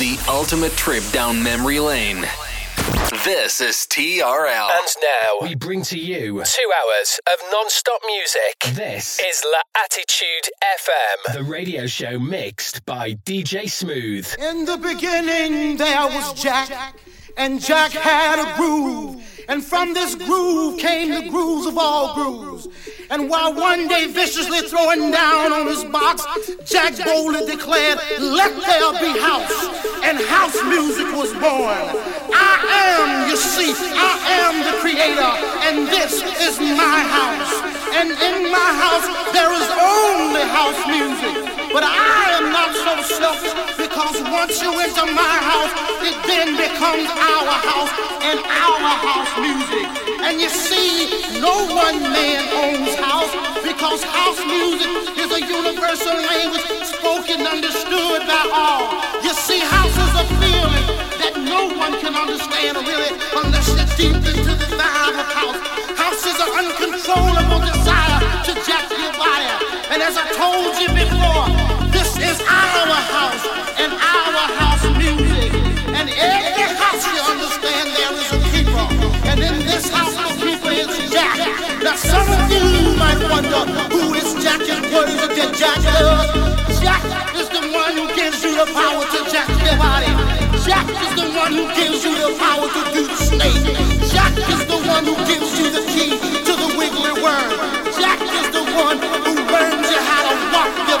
The ultimate trip down memory lane. This is TRL. And now we bring to you two hours of non-stop music. This is L'Attitude FM, the radio show mixed by DJ Smooth. In the beginning, there was Jack, and Jack had a groove. And from this groove came the grooves of all grooves. And while one day viciously throwing down on his box, Jack boldly declared, Let there be house. And house music was born. I am, you see, I am the creator, and this is my house. And in my house, there is only house music. But I am not so selfish because once you enter my house, it then becomes our house and our house music. And you see, no one man owns house because house music is a universal language spoken, understood by all. You see, house is a feeling that no one can understand really unless you're deep into the vibe of house. House is an uncontrollable desire to jack your body. And as I told you before, Jack. Is the one who gives you the power to jack your body. Jack is the one who gives you the power to do the state. jack is the one who gives you the key to the wiggly worm. Jack is the one who learns you how to walk your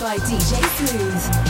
By DJ Smooth.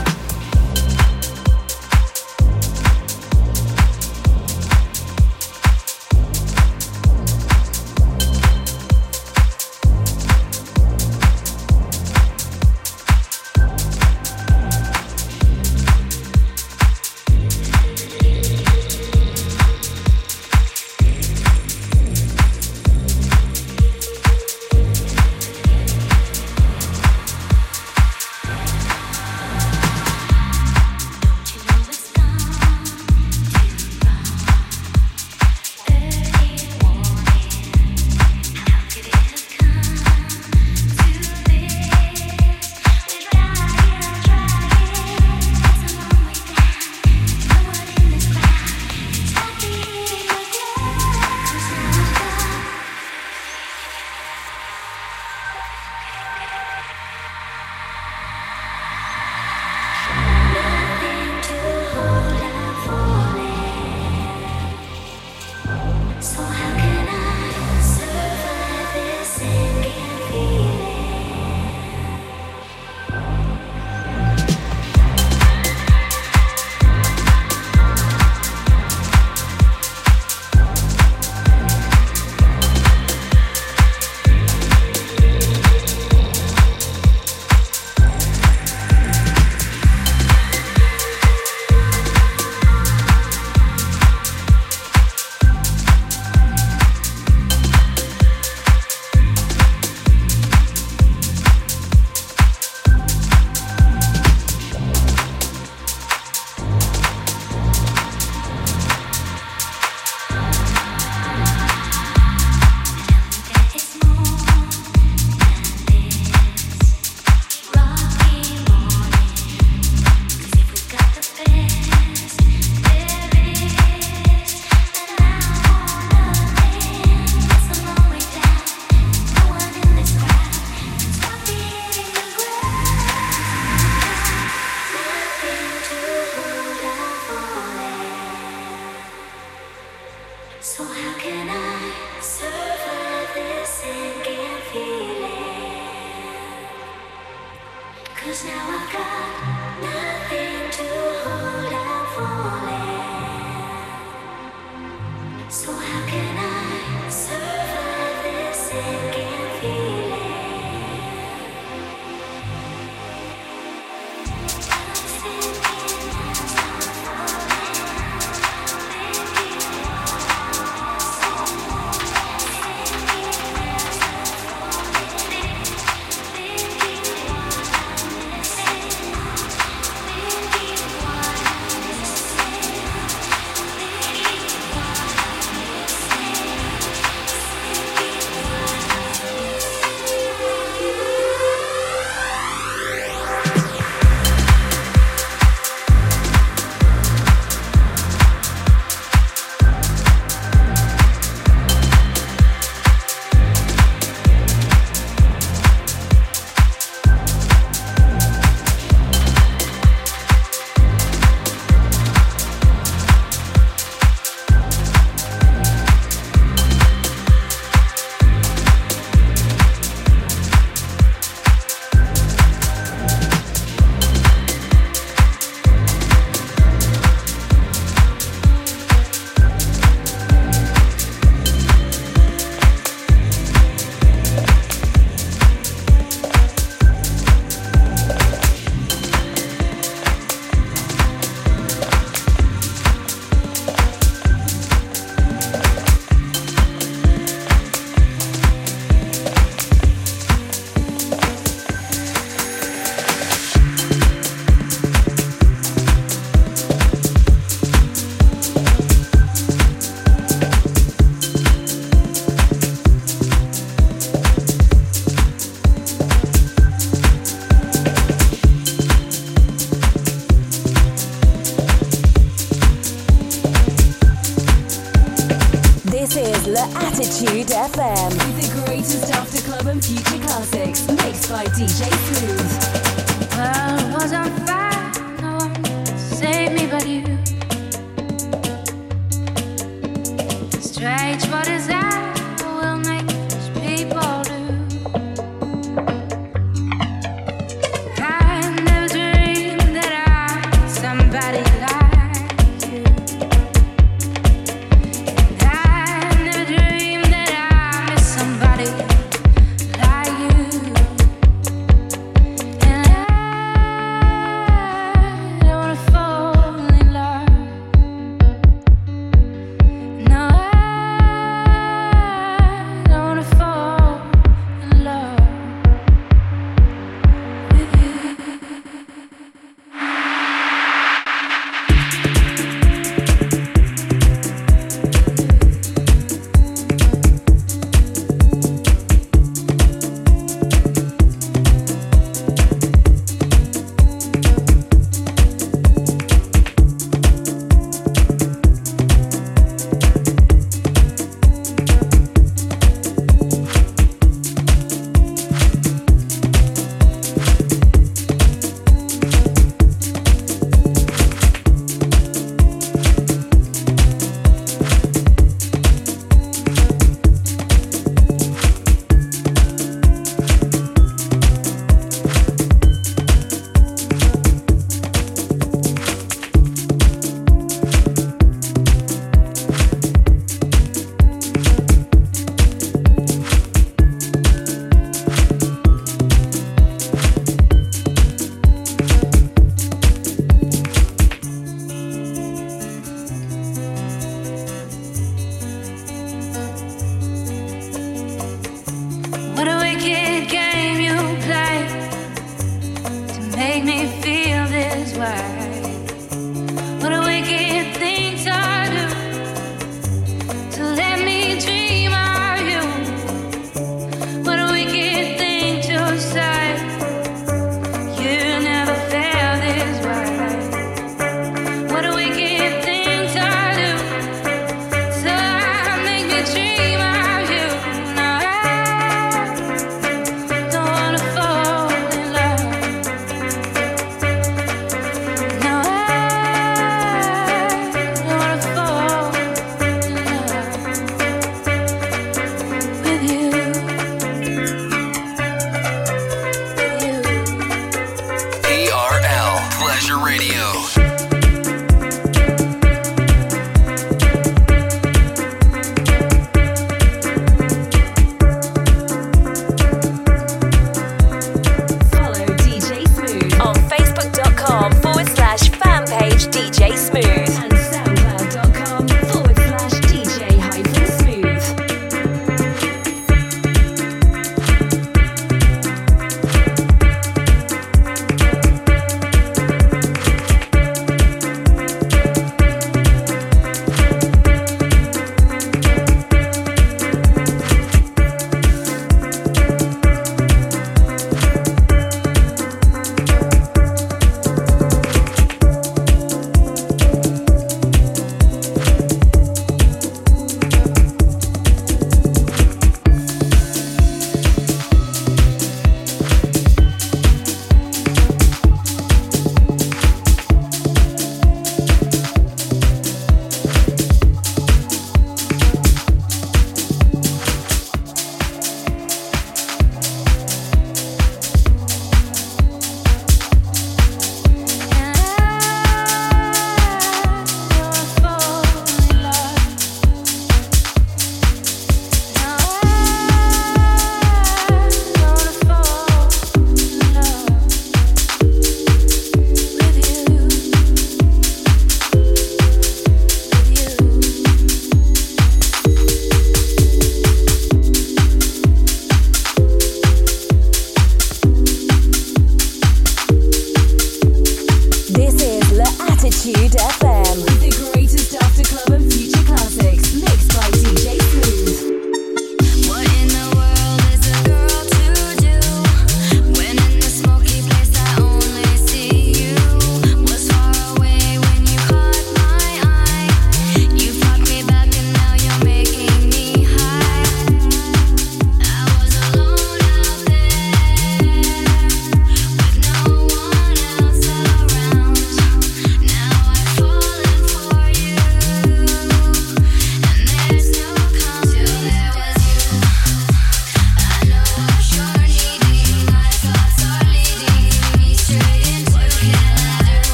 Strange,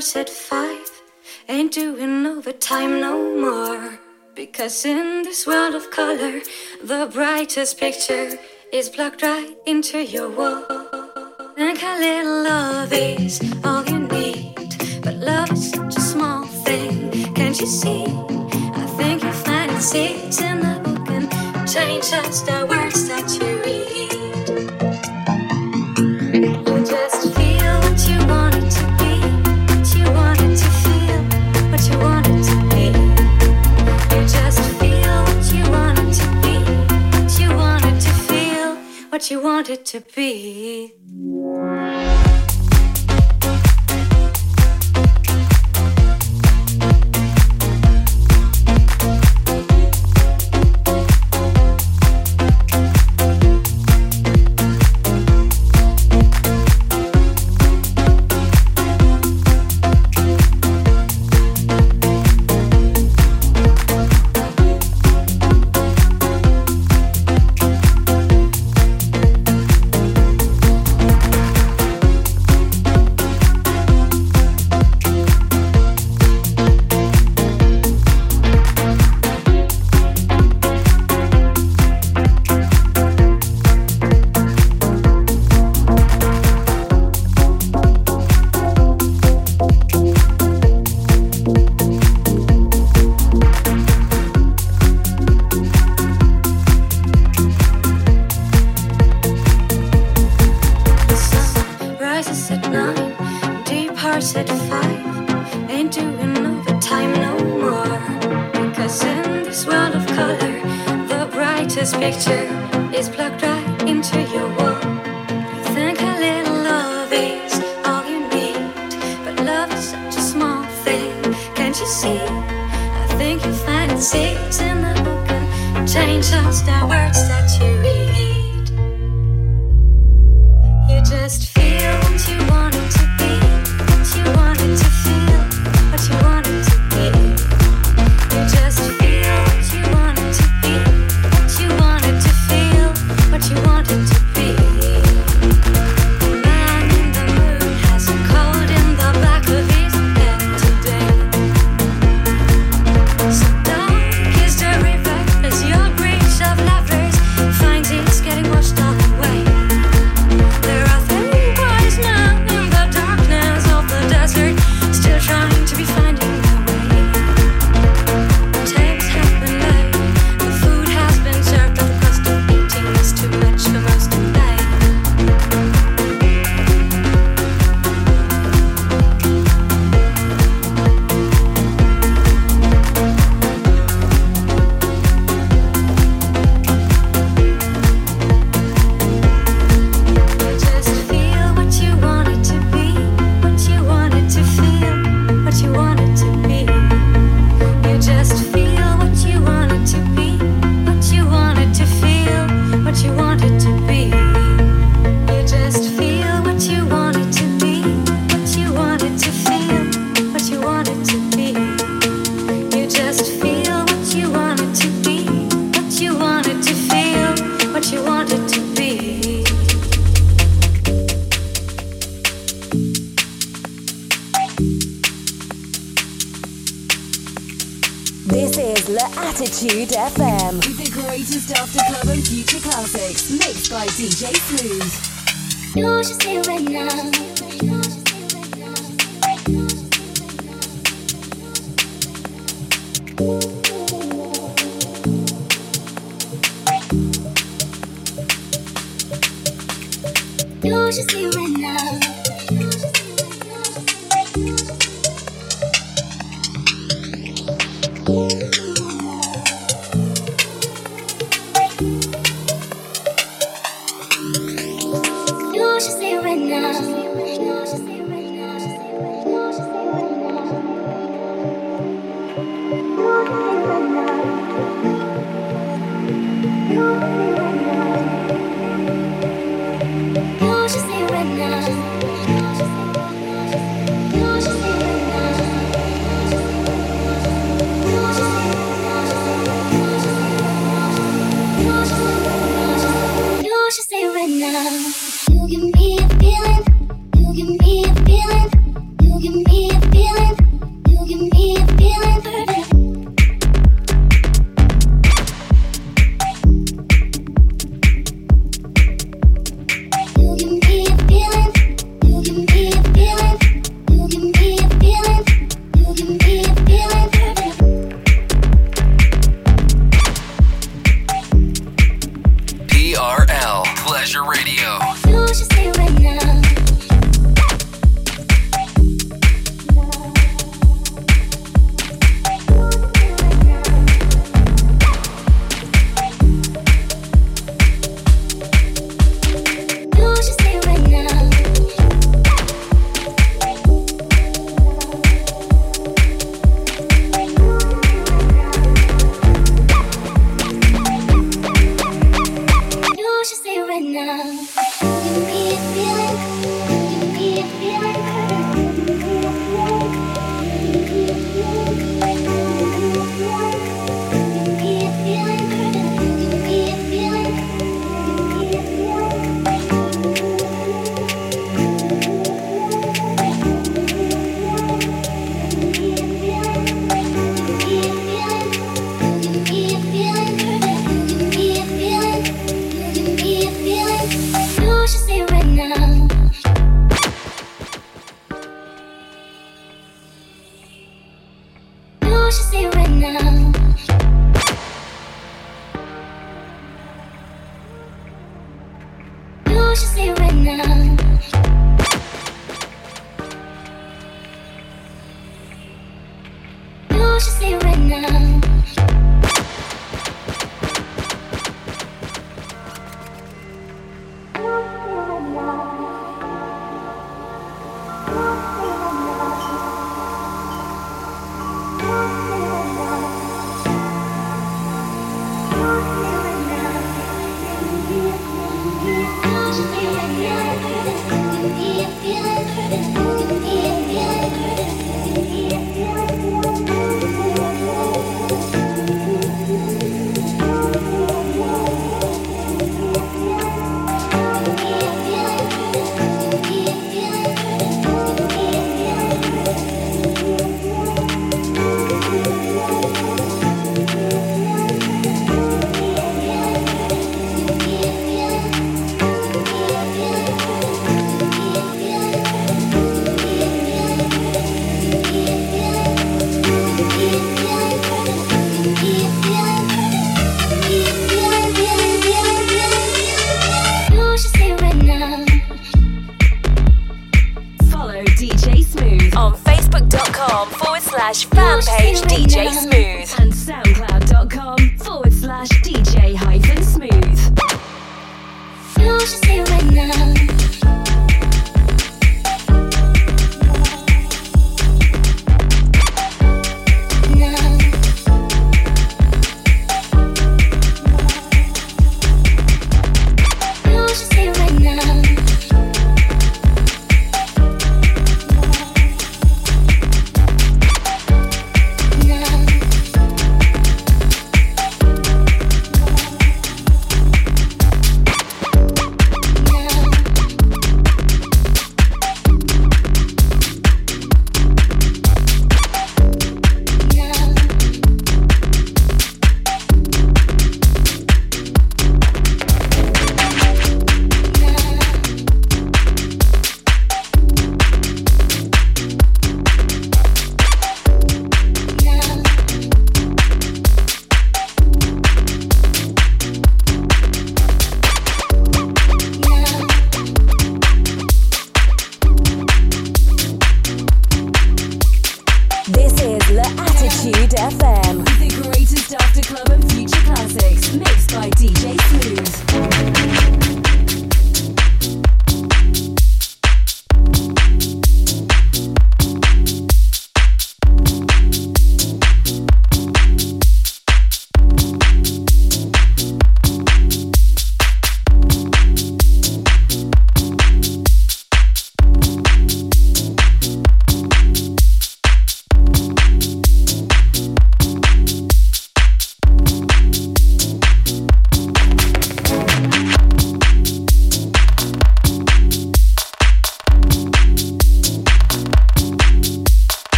starts at five. Ain't doing overtime no more. Because in this world of color, the brightest picture is plugged right into your wall. And a little love is all you need. But love is such a small thing. Can't you see? I think you'll find it's in the book and change just the words that you read. what you want it to be. Absolute FM. With the greatest after club and future classics, mixed by DJ Smooth. You should see right now.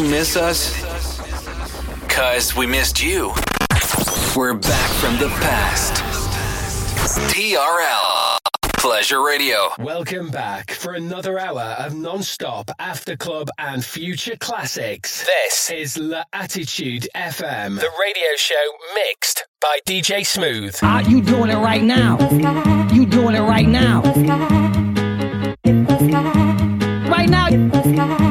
Miss us? Cause we missed you. We're back from the past. TRL Pleasure Radio. Welcome back for another hour of non-stop after club and future classics. This is La Attitude FM, the radio show mixed by DJ Smooth. Are you doing it right now? You doing it right now? Right now.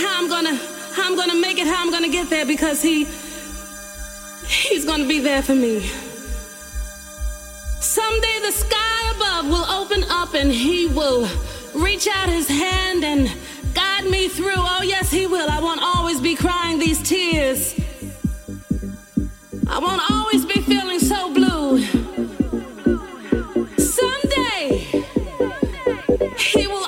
how I'm gonna how I'm gonna make it, how I'm gonna get there because he he's gonna be there for me. Someday the sky above will open up and he will reach out his hand and guide me through. Oh yes, he will. I won't always be crying these tears. I won't always be feeling so blue. Someday he will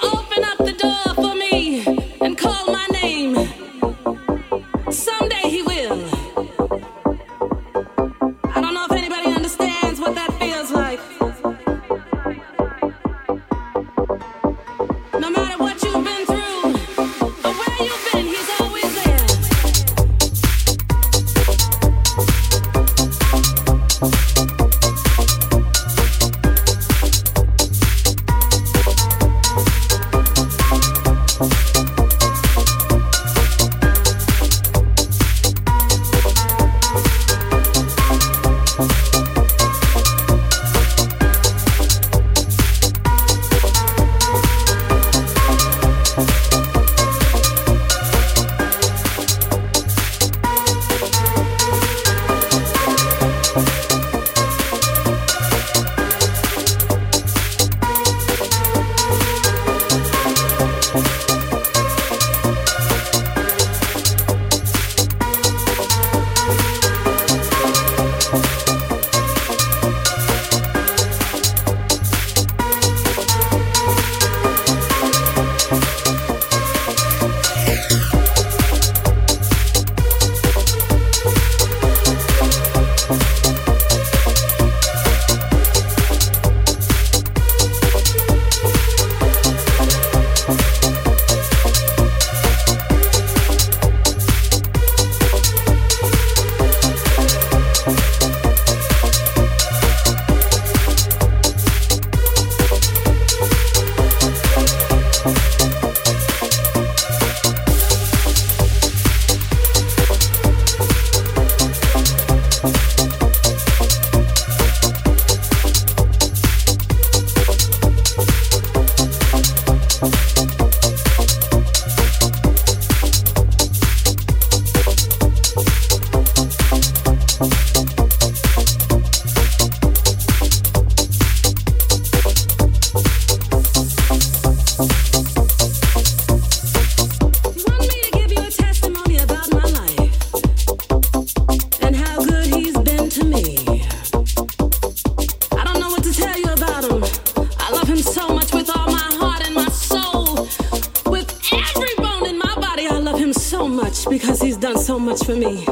much for me.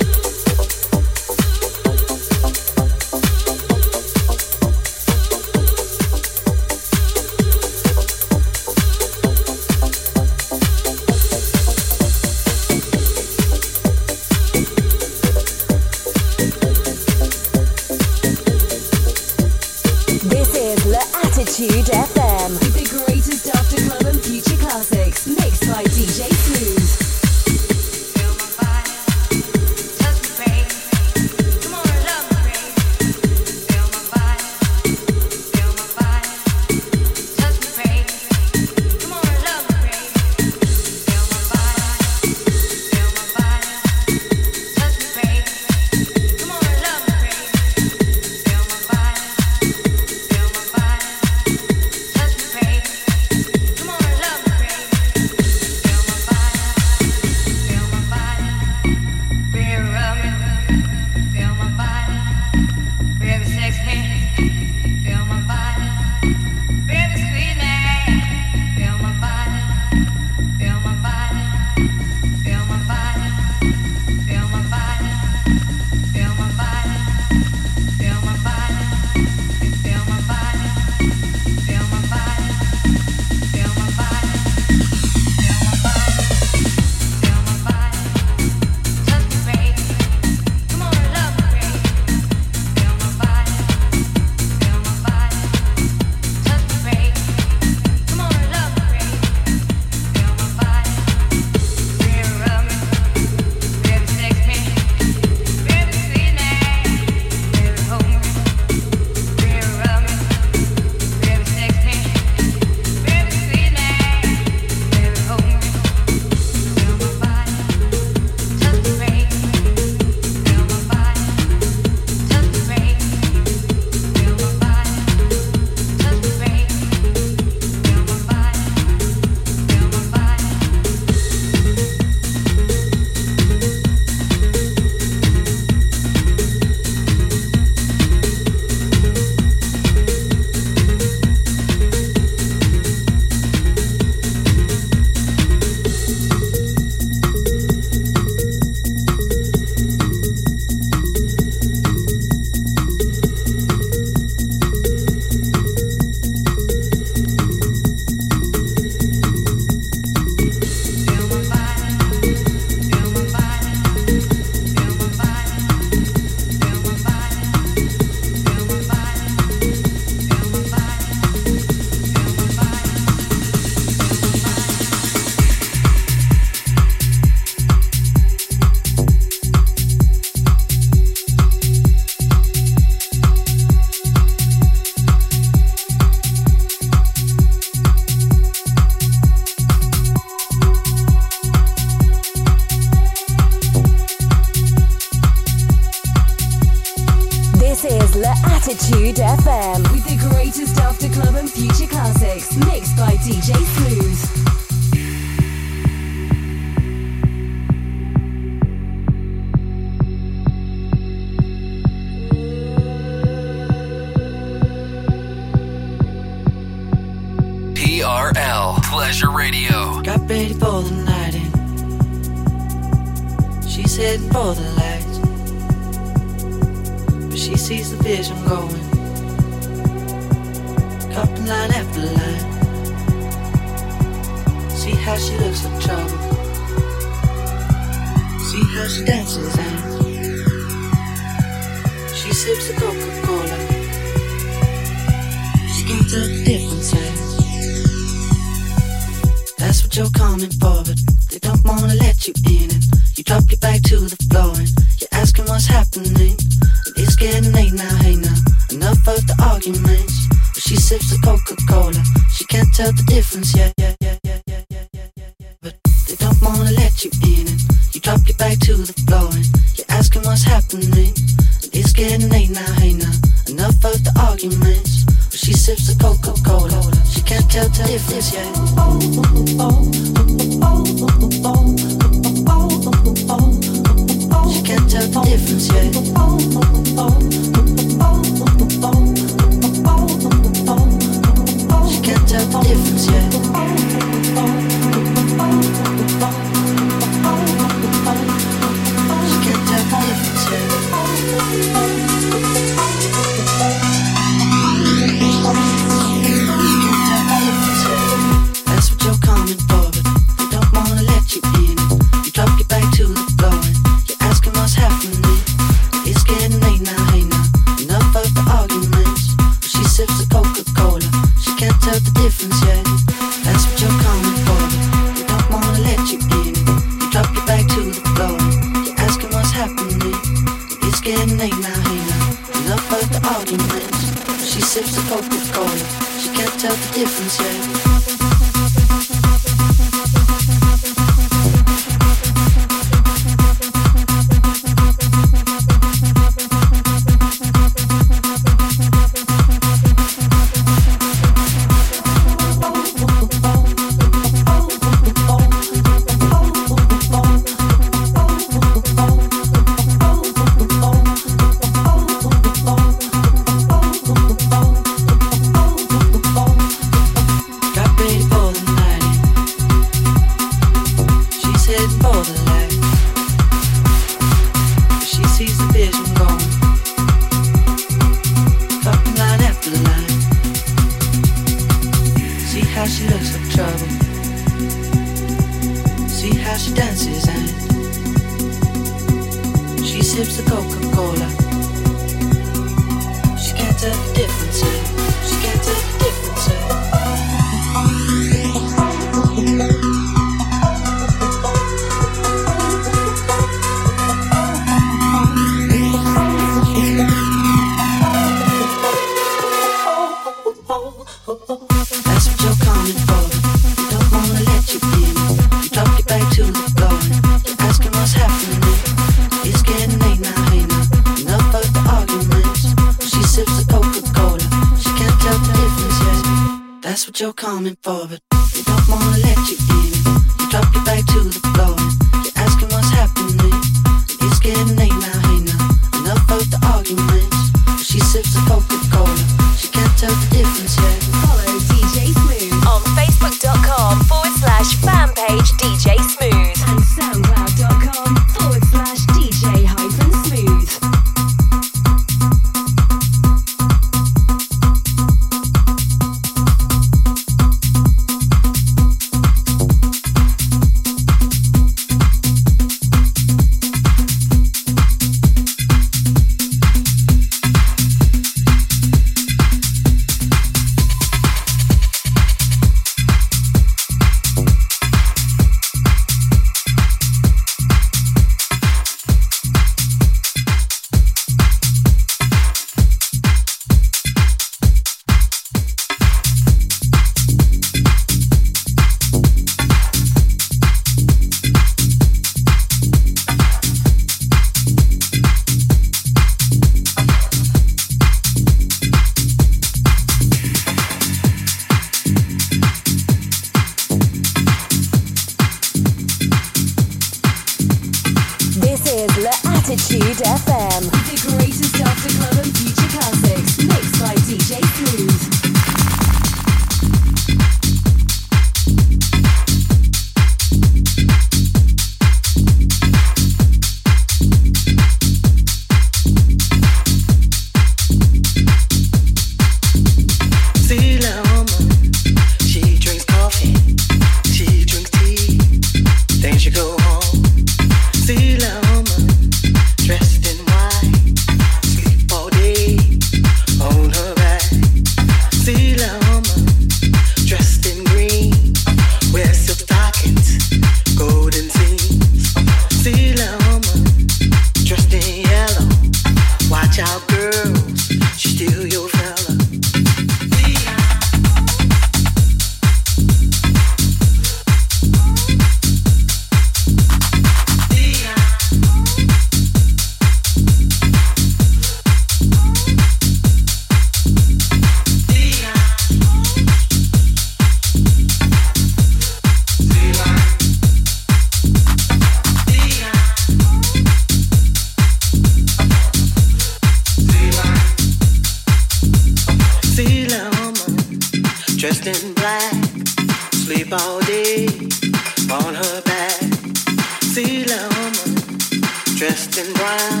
Brown,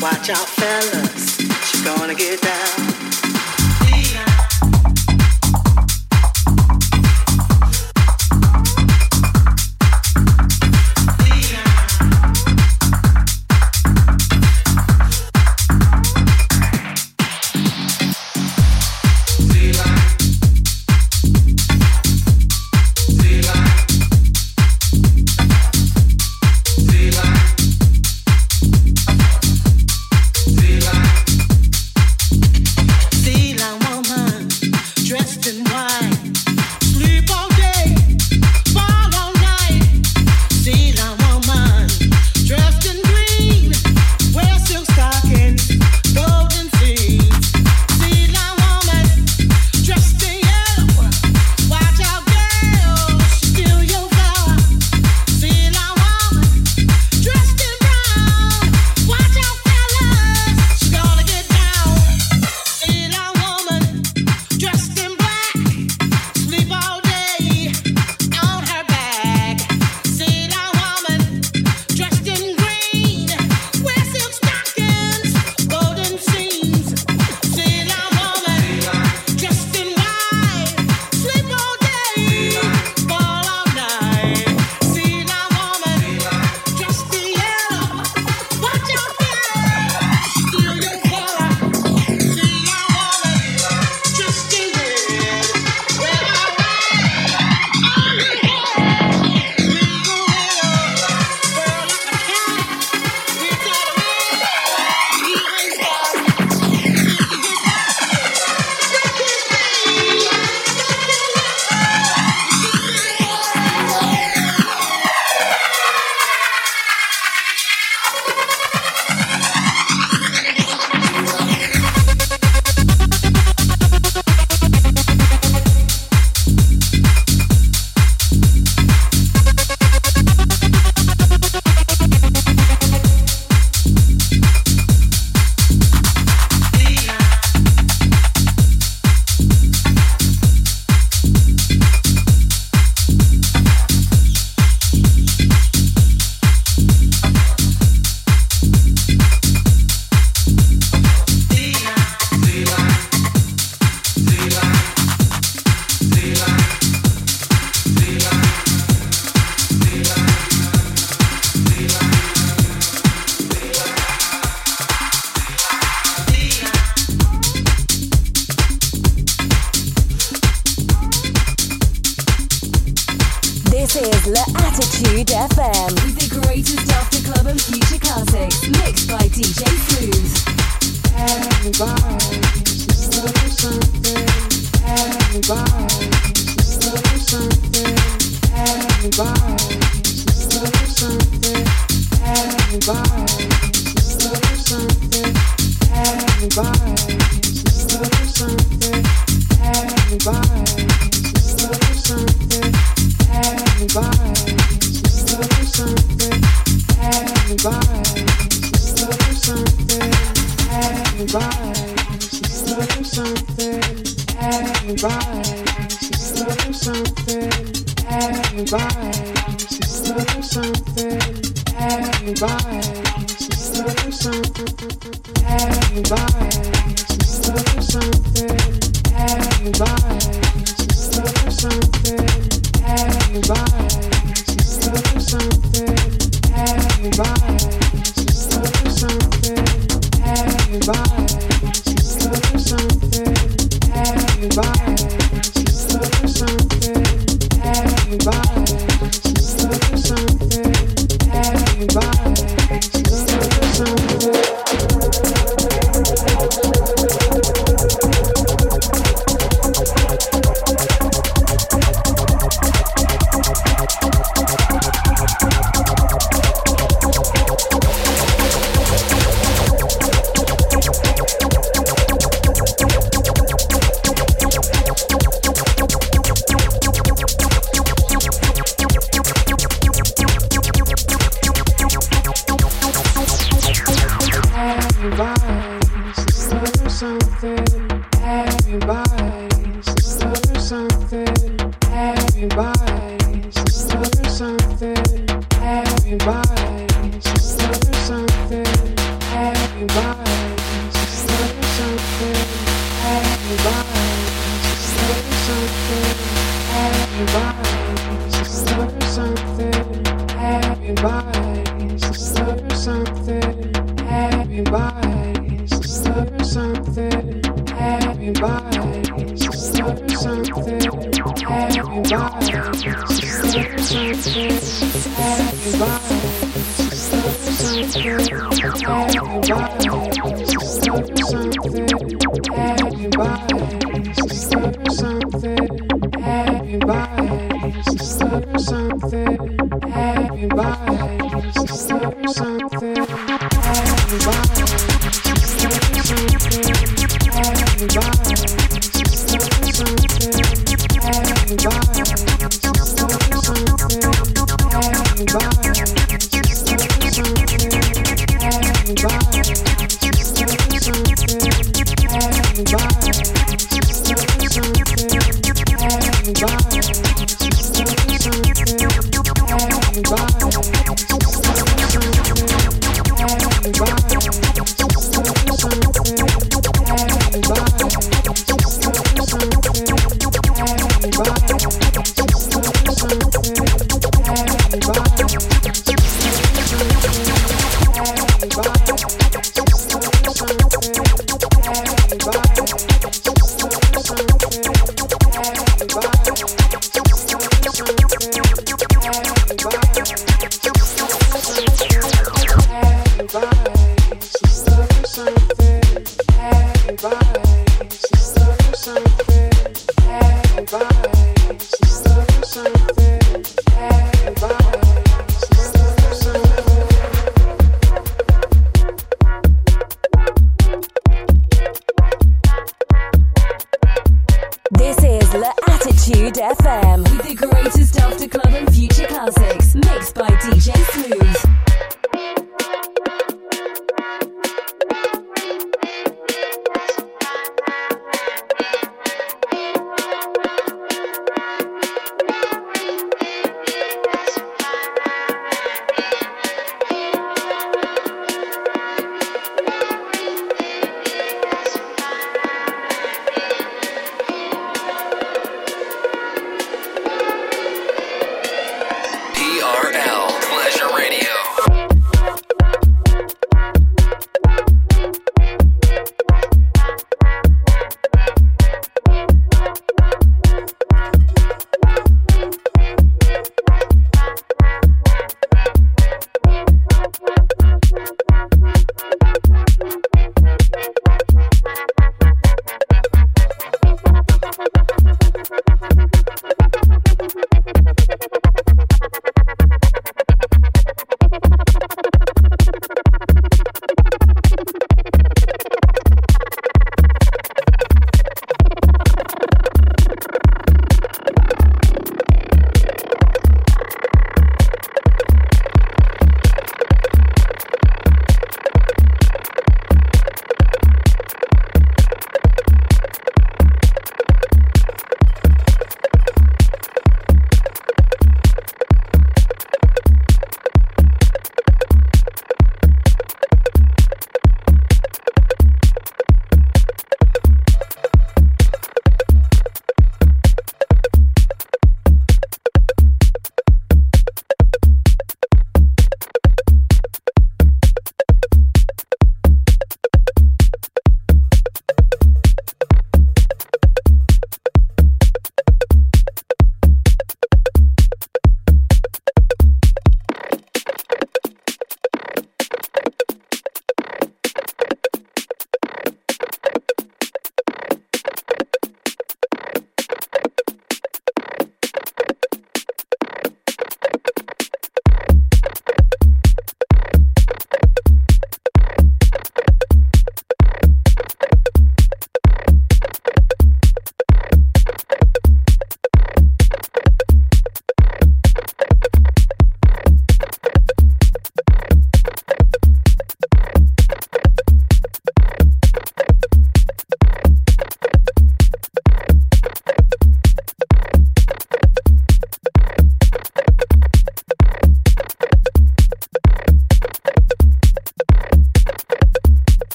watch out fellas, she's gonna get down. Attitude